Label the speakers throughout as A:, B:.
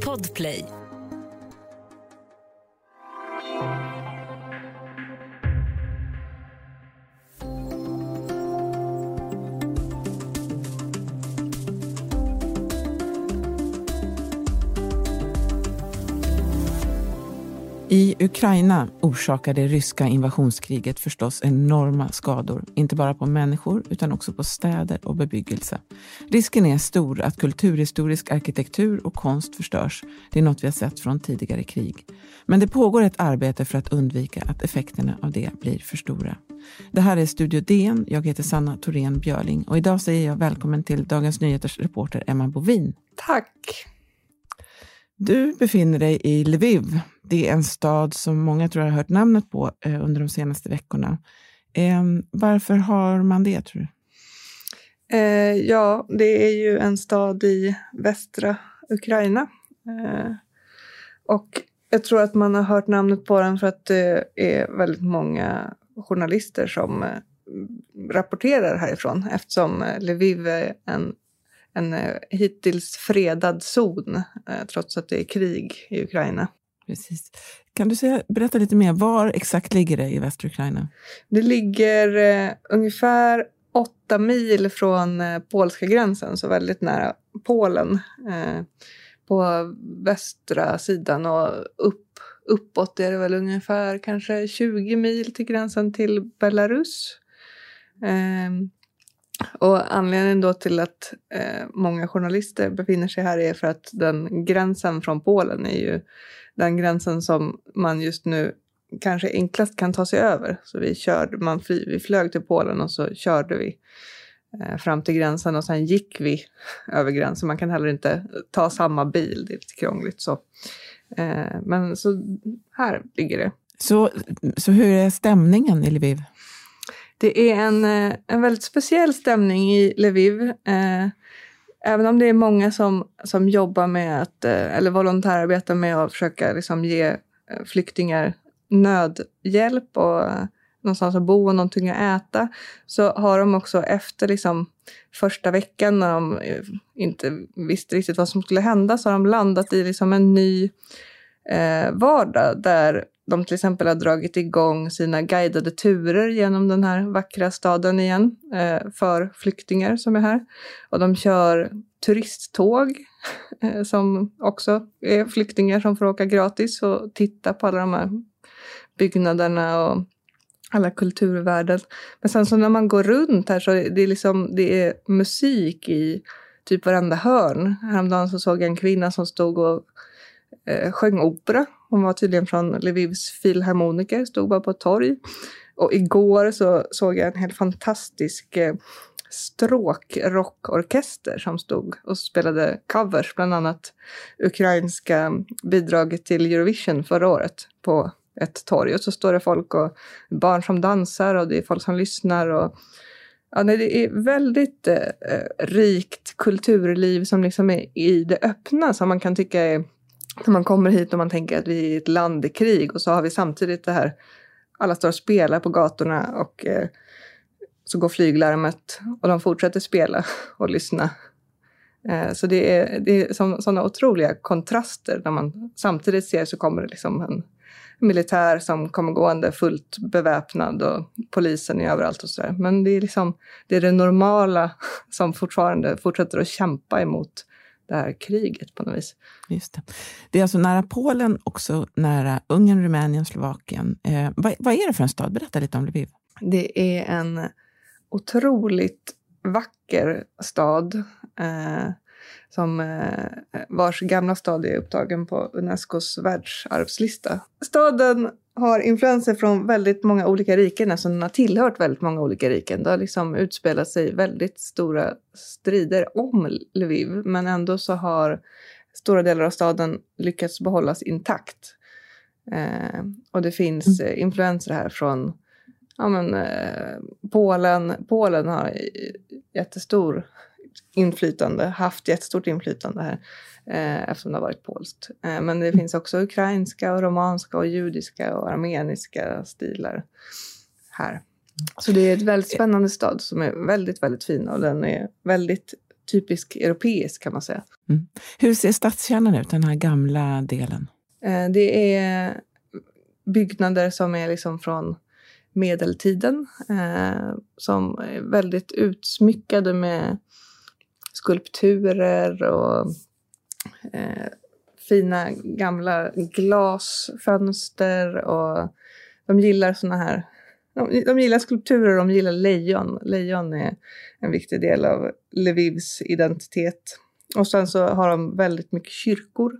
A: Podplay.
B: I Ukraina orsakar det ryska invasionskriget förstås enorma skador, inte bara på människor utan också på städer och bebyggelse. Risken är stor att kulturhistorisk arkitektur och konst förstörs. Det är något vi har sett från tidigare krig. Men det pågår ett arbete för att undvika att effekterna av det blir för stora. Det här är Studio DN. Jag heter Sanna Thorén Björling och idag säger jag välkommen till Dagens Nyheters reporter Emma Bovin.
C: Tack!
B: Du befinner dig i Lviv. Det är en stad som många tror jag har hört namnet på eh, under de senaste veckorna. Eh, varför har man det, tror du?
C: Eh, ja, det är ju en stad i västra Ukraina. Eh, och jag tror att man har hört namnet på den för att det är väldigt många journalister som eh, rapporterar härifrån eftersom eh, Lviv är en en eh, hittills fredad zon eh, trots att det är krig i Ukraina.
B: Precis. Kan du säga, berätta lite mer, var exakt ligger det i västra Ukraina?
C: Det ligger eh, ungefär åtta mil från eh, polska gränsen, så väldigt nära Polen. Eh, på västra sidan och upp, uppåt är det väl ungefär kanske 20 mil till gränsen till Belarus. Och anledningen då till att eh, många journalister befinner sig här är för att den gränsen från Polen är ju den gränsen som man just nu kanske enklast kan ta sig över. Så vi, körde, man fly, vi flög till Polen och så körde vi eh, fram till gränsen och sen gick vi över gränsen. Man kan heller inte ta samma bil, det är lite krångligt. Så. Eh, men så här ligger det.
B: Så, så hur är stämningen i Lviv?
C: Det är en, eh, en väldigt speciell stämning i Lviv. Eh, även om det är många som, som jobbar med att, eh, eller volontärarbetar med att försöka liksom ge eh, flyktingar nödhjälp och någonstans att bo och någonting att äta, så har de också efter liksom första veckan när de inte visste riktigt vad som skulle hända, så har de landat i liksom en ny eh, vardag där de till exempel har dragit igång sina guidade turer genom den här vackra staden igen eh, för flyktingar som är här. Och de kör turisttåg eh, som också är flyktingar som får åka gratis och titta på alla de här byggnaderna och alla kulturvärden. Men sen så när man går runt här så är det, liksom, det är musik i typ varenda hörn. Häromdagen så såg jag en kvinna som stod och eh, sjöng opera. Hon var tydligen från Lvivs filharmoniker, stod bara på ett torg. Och igår så såg jag en helt fantastisk eh, stråkrockorkester som stod och spelade covers, bland annat ukrainska bidraget till Eurovision förra året på ett torg. Och så står det folk och barn som dansar och det är folk som lyssnar. Och, ja, nej, det är väldigt eh, eh rikt kulturliv som liksom är i det öppna som man kan tycka är när man kommer hit och man tänker att vi är ett land i krig och så har vi samtidigt det här, alla står och spelar på gatorna och eh, så går flyglarmet och de fortsätter spela och lyssna. Eh, så det är, det är sådana otroliga kontraster när man samtidigt ser så kommer det liksom en militär som kommer gående fullt beväpnad och polisen är överallt och sådär. Men det är liksom det, är det normala som fortfarande fortsätter att kämpa emot det här kriget på något vis.
B: Just det. det är alltså nära Polen, också nära Ungern, Rumänien, Slovakien. Eh, vad, vad, är det för en stad? Berätta lite om Lviv.
C: Det är en otroligt vacker stad eh, som eh, vars gamla stad är upptagen på Unescos världsarvslista. Staden har influenser från väldigt många olika riken, alltså den har tillhört väldigt många olika riken. Det har liksom utspelat sig väldigt stora strider om Lviv, men ändå så har stora delar av staden lyckats behållas intakt. Eh, och det finns mm. eh, influenser här från ja, men, eh, Polen. Polen har jättestor inflytande, haft jättestort inflytande här eh, eftersom det har varit polskt. Eh, men det finns också ukrainska, och romanska, och judiska och armeniska stilar här. Så det är ett väldigt spännande stad som är väldigt, väldigt fin och den är väldigt typisk europeisk kan man säga.
B: Mm. Hur ser stadskärnan ut, den här gamla delen?
C: Eh, det är byggnader som är liksom från medeltiden eh, som är väldigt utsmyckade med skulpturer och eh, fina gamla glasfönster och de gillar såna här de, de gillar skulpturer och de gillar lejon. Lejon är en viktig del av Lvivs identitet. Och sen så har de väldigt mycket kyrkor.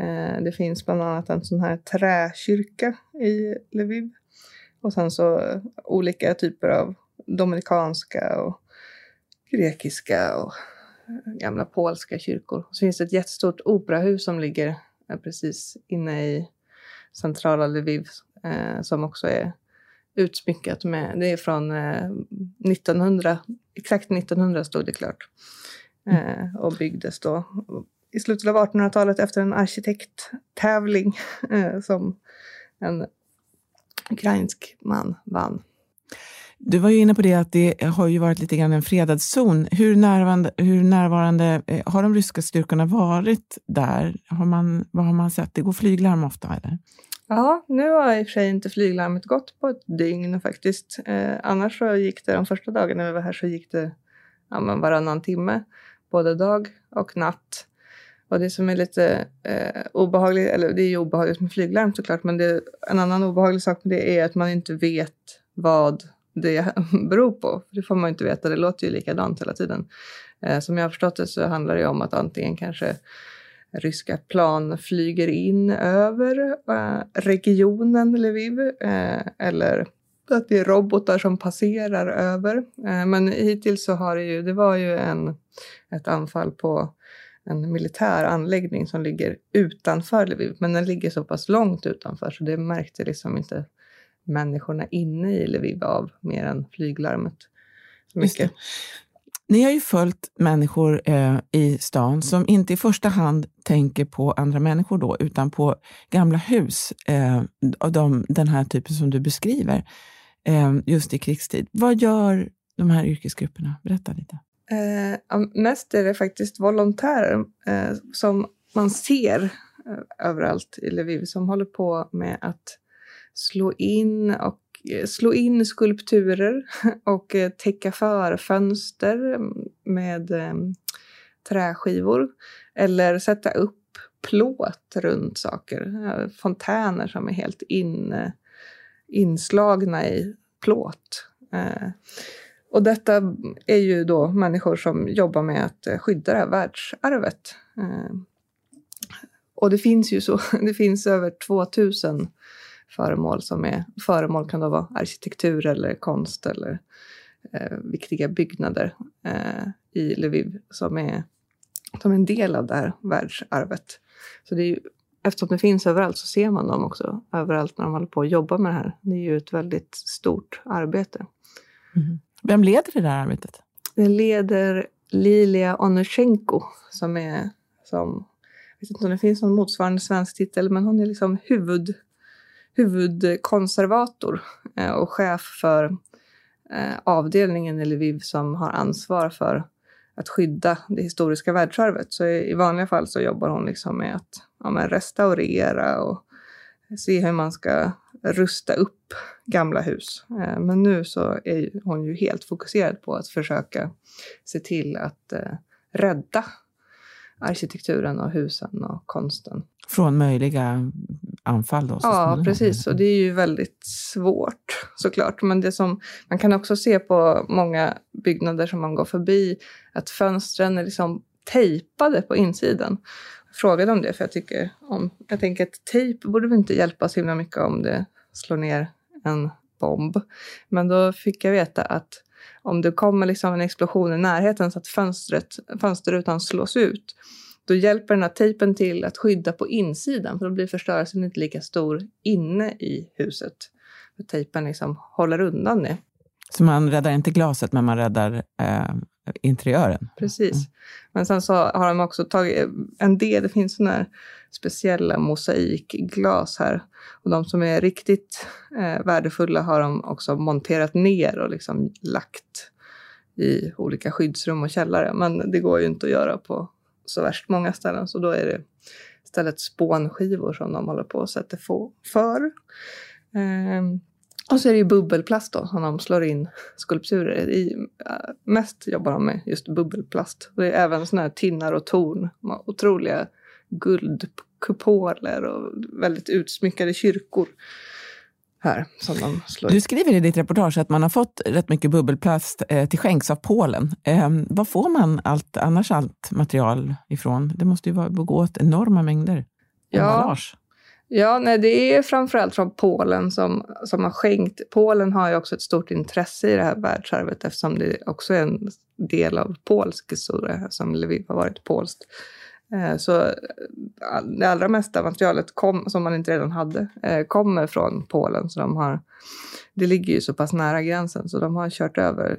C: Eh, det finns bland annat en sån här träkyrka i Lviv. Och sen så olika typer av dominikanska och grekiska och gamla polska kyrkor. Så finns det ett jättestort operahus som ligger precis inne i centrala Lviv eh, som också är utsmyckat med, det är från eh, 1900, exakt 1900 stod det klart. Eh, och byggdes då i slutet av 1800-talet efter en arkitekttävling eh, som en ukrainsk man vann.
B: Du var ju inne på det att det har ju varit lite grann en fredad zon. Hur närvarande, hur närvarande har de ryska styrkorna varit där? Har man, vad har man sett? Det går flyglarm ofta, eller?
C: Ja, nu har i och för sig inte flyglarmet gått på ett dygn faktiskt. Eh, annars så gick det de första dagarna vi var här så gick det ja, men varannan timme, både dag och natt. Och det som är lite eh, obehagligt, eller det är ju obehagligt med flyglarm såklart, men det, en annan obehaglig sak med det är att man inte vet vad det beror på. Det får man ju inte veta, det låter ju likadant hela tiden. Eh, som jag har förstått det så handlar det om att antingen kanske ryska plan flyger in över eh, regionen Lviv eh, eller att det är robotar som passerar över. Eh, men hittills så har det ju, det var ju en, ett anfall på en militär anläggning som ligger utanför Lviv, men den ligger så pass långt utanför så det märkte liksom inte människorna inne i Lviv av mer än flyglarmet. Mycket.
B: Ni har ju följt människor eh, i stan som inte i första hand tänker på andra människor då, utan på gamla hus eh, av de, den här typen som du beskriver, eh, just i krigstid. Vad gör de här yrkesgrupperna? Berätta lite.
C: Eh, mest är det faktiskt volontärer eh, som man ser eh, överallt i Lviv som håller på med att slå in och eh, slå in skulpturer och eh, täcka för fönster med eh, träskivor. Eller sätta upp plåt runt saker. Fontäner som är helt in, inslagna i plåt. Och detta är ju då människor som jobbar med att skydda det här världsarvet. Och det finns ju så, det finns över 2000 föremål som är, föremål kan då vara arkitektur eller konst eller eh, viktiga byggnader eh, i Lviv som är, som är en del av det här världsarvet. Så det är ju, eftersom det finns överallt så ser man dem också överallt när de håller på att jobba med det här. Det är ju ett väldigt stort arbete.
B: Mm. Vem leder det där arbetet?
C: Det leder Lilia Onushenko som är som jag vet inte om det finns någon motsvarande svensk titel, men hon är liksom huvud huvudkonservator eh, och chef för eh, avdelningen i Lviv som har ansvar för att skydda det historiska världsarvet. Så i vanliga fall så jobbar hon liksom med att ja, men restaurera och se hur man ska rusta upp gamla hus. Eh, men nu så är hon ju helt fokuserad på att försöka se till att rädda arkitekturen och husen och konsten.
B: Från möjliga anfall då?
C: Ja, precis. Och det är ju väldigt svårt såklart. Men det som man kan också se på många byggnader som man går förbi, att fönstren är liksom tejpade på insidan. Jag frågade om det, för jag tycker om, jag tänker att tejp borde väl inte hjälpa så himla mycket om det slår ner en bomb. Men då fick jag veta att om det kommer liksom en explosion i närheten så att fönstret, fönsterrutan slås ut, då hjälper den här tejpen till att skydda på insidan för då blir förstörelsen inte lika stor inne i huset. För tejpen liksom håller undan det.
B: Så man räddar inte glaset, men man räddar eh, interiören?
C: Precis. Mm. Men sen så har de också tagit en del, det finns sådana här speciella mosaikglas här. Och de som är riktigt eh, värdefulla har de också monterat ner och liksom lagt i olika skyddsrum och källare. Men det går ju inte att göra på så värst många ställen. Så då är det istället spånskivor som de håller på och sätter för. Ehm, och så är det ju bubbelplast då, som de slår in skulpturer i. Eh, mest jobbar de med just bubbelplast. Det är även såna här tinnar och torn. Otroliga guldkupoler och väldigt utsmyckade kyrkor här som de slår
B: Du skriver i ditt reportage att man har fått rätt mycket bubbelplast eh, till skänks av Polen. Eh, var får man allt, annars allt material ifrån? Det måste ju gå åt enorma mängder
C: ja. Ja, nej, det är framförallt från Polen som, som har skänkt. Polen har ju också ett stort intresse i det här världsarvet eftersom det också är en del av polsk historia, som Lviv har varit polskt. Eh, så eh, det allra mesta materialet kom, som man inte redan hade eh, kommer från Polen. Så de har, det ligger ju så pass nära gränsen så de har kört över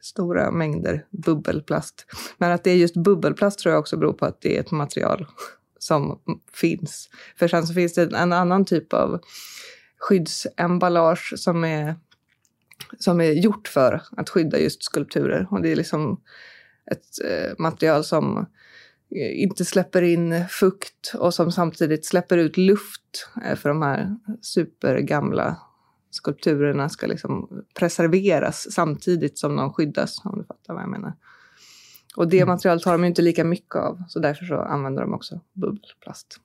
C: stora mängder bubbelplast. Men att det är just bubbelplast tror jag också beror på att det är ett material som finns. För sen så finns det en annan typ av skyddsemballage som är, som är gjort för att skydda just skulpturer. Och det är liksom ett material som Eh, inte släpper in fukt och som samtidigt släpper ut luft eh, för de här supergamla skulpturerna ska liksom preserveras samtidigt som de skyddas, om du fattar vad jag menar. Och det mm. materialet har de inte lika mycket av, så därför så använder de också bubbelplast.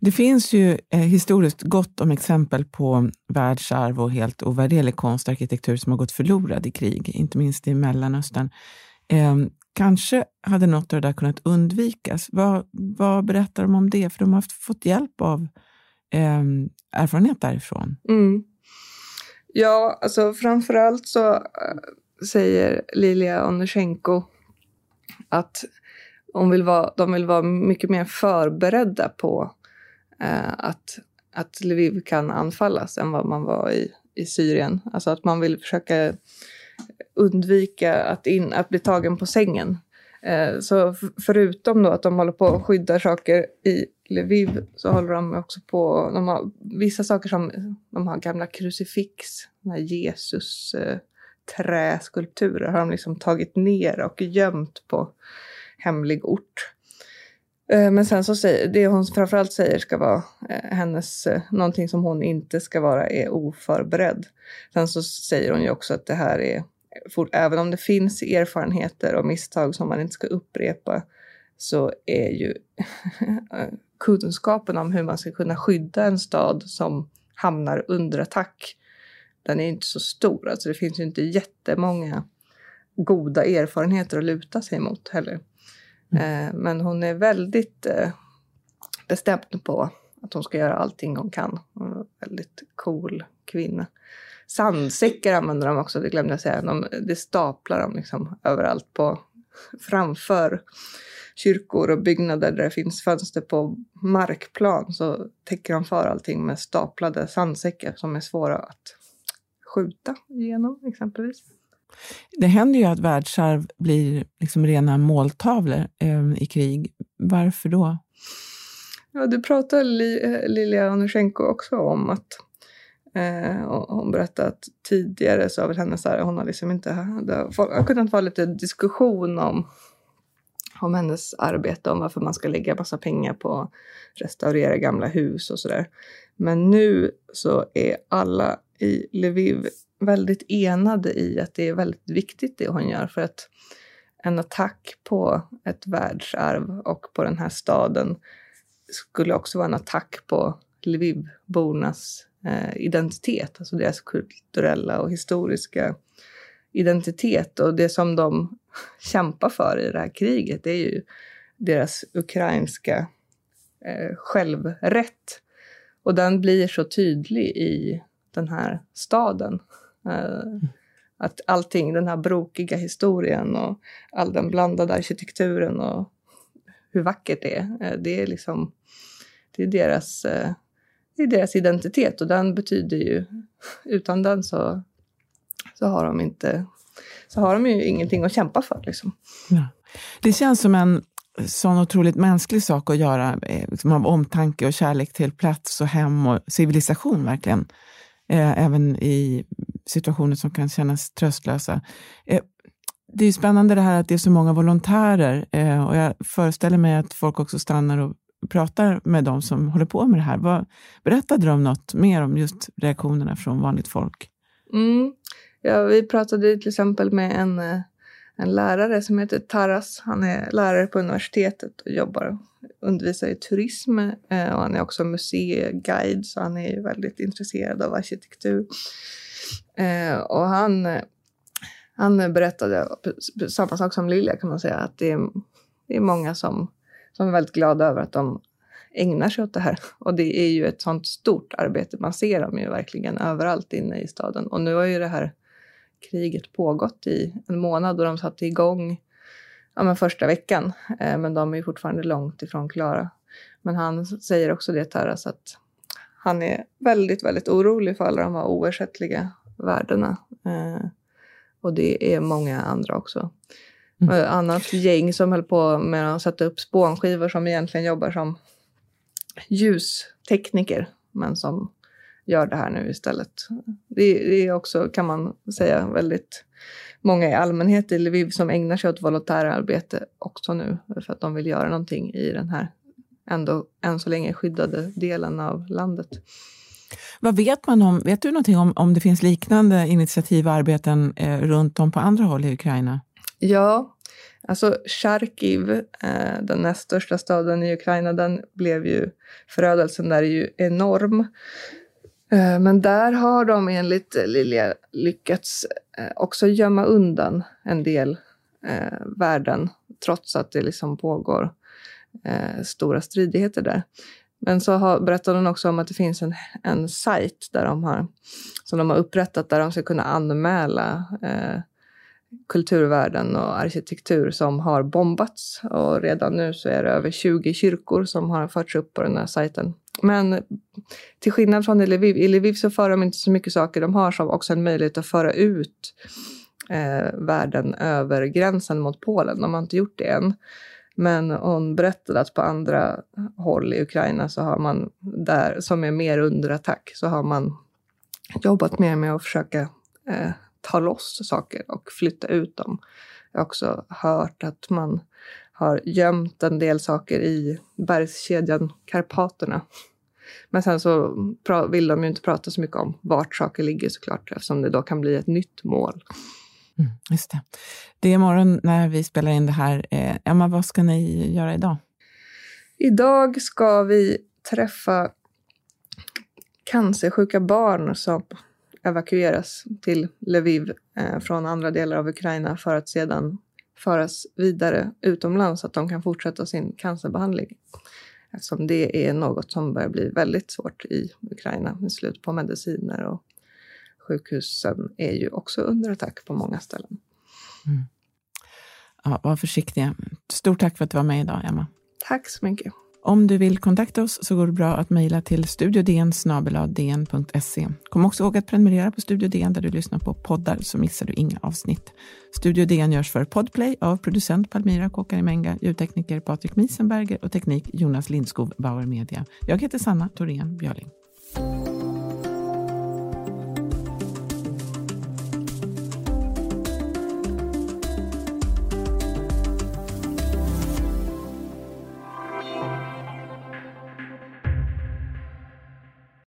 B: Det finns ju eh, historiskt gott om exempel på världsarv och helt ovärderlig konst och arkitektur som har gått förlorad i krig, inte minst i Mellanöstern. Eh, Kanske hade något av det där kunnat undvikas. Vad, vad berättar de om det? För de har fått hjälp av eh, erfarenhet därifrån.
C: Mm. Ja, alltså framförallt så eh, säger Lilia Onesjenko att hon vill vara, de vill vara mycket mer förberedda på eh, att, att Lviv kan anfallas än vad man var i, i Syrien. Alltså att man vill försöka undvika att, in, att bli tagen på sängen. Eh, så förutom då att de håller på att skydda saker i Lviv så håller de också på, de har vissa saker som, de har gamla krucifix, Jesus-träskulpturer, eh, har de liksom tagit ner och gömt på hemlig ort. Eh, men sen så säger, det hon framförallt säger ska vara eh, hennes, eh, någonting som hon inte ska vara är oförberedd. Sen så säger hon ju också att det här är, för, även om det finns erfarenheter och misstag som man inte ska upprepa, så är ju kunskapen om hur man ska kunna skydda en stad som hamnar under attack, den är inte så stor. Alltså det finns ju inte jättemånga goda erfarenheter att luta sig mot heller. Mm. Eh, men hon är väldigt eh, bestämd på att hon ska göra allting hon kan. Hon är en väldigt cool kvinna. Sandsäckar använder de också, det glömde jag säga. De, det staplar de liksom överallt på, framför kyrkor och byggnader där det finns fönster på markplan så täcker de för allting med staplade sandsäckar som är svåra att skjuta igenom exempelvis.
B: Det händer ju att världsarv blir liksom rena måltavlor eh, i krig. Varför då?
C: Ja, du pratade Li, eh, Lilja Onusjenko också om att eh, hon berättade att tidigare så har väl henne så här, hon har liksom inte, det har kunnat vara lite diskussion om om hennes arbete, om varför man ska lägga massa pengar på att restaurera gamla hus och sådär. Men nu så är alla i Lviv väldigt enade i att det är väldigt viktigt det hon gör för att en attack på ett världsarv och på den här staden skulle också vara en attack på Lvivbornas eh, identitet, alltså deras kulturella och historiska identitet. Och det som de kämpar för i det här kriget, det är ju deras ukrainska eh, självrätt. Och den blir så tydlig i den här staden. Eh, att allting, den här brokiga historien och all den blandade arkitekturen och hur vackert det är. Eh, det är liksom, det är deras, eh, det är deras identitet och den betyder ju, utan den så, så har de inte, så har de ju ingenting att kämpa för liksom.
B: Ja. Det känns som en sån otroligt mänsklig sak att göra, liksom av omtanke och kärlek till plats och hem och civilisation verkligen. även i situationer som kan kännas tröstlösa. Eh, det är spännande det här att det är så många volontärer eh, och jag föreställer mig att folk också stannar och pratar med de som håller på med det här. Vad, berättade de något mer om just reaktionerna från vanligt folk?
C: Mm. Ja, vi pratade till exempel med en, eh, en lärare som heter Taras. Han är lärare på universitetet och jobbar undervisar i turism eh, och han är också museiguide så han är väldigt intresserad av arkitektur. Eh, och han, han berättade samma sak som Lilja kan man säga att det är, det är många som, som är väldigt glada över att de ägnar sig åt det här. Och det är ju ett sånt stort arbete. Man ser dem ju verkligen överallt inne i staden. Och nu har ju det här kriget pågått i en månad och de satte igång ja, men första veckan. Eh, men de är fortfarande långt ifrån klara. Men han säger också det, Taras, att han är väldigt, väldigt orolig för alla de här oersättliga värdena. Eh, och det är många andra också. Mm. Ett annat gäng som höll på med att sätta upp spånskivor som egentligen jobbar som ljustekniker, men som gör det här nu istället. Det, det är också, kan man säga, väldigt många i allmänhet i Lviv som ägnar sig åt volontärarbete också nu för att de vill göra någonting i den här ändå än så länge skyddade delen av landet.
B: Vad vet man om, vet du någonting om, om det finns liknande initiativ och arbeten eh, runt om på andra håll i Ukraina?
C: Ja, alltså Charkiv, eh, den näst största staden i Ukraina, den blev ju, förödelsen där är ju enorm. Eh, men där har de enligt eh, Lilja lyckats eh, också gömma undan en del eh, värden trots att det liksom pågår eh, stora stridigheter där. Men så har, berättade hon också om att det finns en, en sajt där de har, som de har upprättat där de ska kunna anmäla eh, kulturvärden och arkitektur som har bombats. Och redan nu så är det över 20 kyrkor som har förts upp på den här sajten. Men till skillnad från i Lviv, i Lviv så för de inte så mycket saker. De har som också en möjlighet att föra ut eh, världen över gränsen mot Polen. De har inte gjort det än. Men hon berättade att på andra håll i Ukraina så har man där, som är mer under attack, så har man jobbat mer med att försöka eh, ta loss saker och flytta ut dem. Jag har också hört att man har gömt en del saker i bergskedjan Karpaterna. Men sen så vill de ju inte prata så mycket om vart saker ligger såklart eftersom det då kan bli ett nytt mål.
B: Mm, just det. Det är morgon när vi spelar in det här. Eh, Emma, vad ska ni göra idag?
C: Idag ska vi träffa cancersjuka barn som evakueras till Lviv eh, från andra delar av Ukraina för att sedan föras vidare utomlands så att de kan fortsätta sin cancerbehandling. Eftersom det är något som börjar bli väldigt svårt i Ukraina med slut på mediciner och sjukhusen är ju också under attack på många ställen. Mm.
B: Ja, var försiktiga. Stort tack för att du var med idag, Emma.
C: Tack så mycket.
B: Om du vill kontakta oss så går det bra att mejla till studiodn e. Kom också ihåg att prenumerera på Studio DN där du lyssnar på poddar så missar du inga avsnitt. Studio DN görs för Podplay av producent Palmira Kokarimenga, ljudtekniker Patrik Miesenberger och teknik Jonas Lindskov, Bauer Media. Jag heter Sanna Thorén Björling.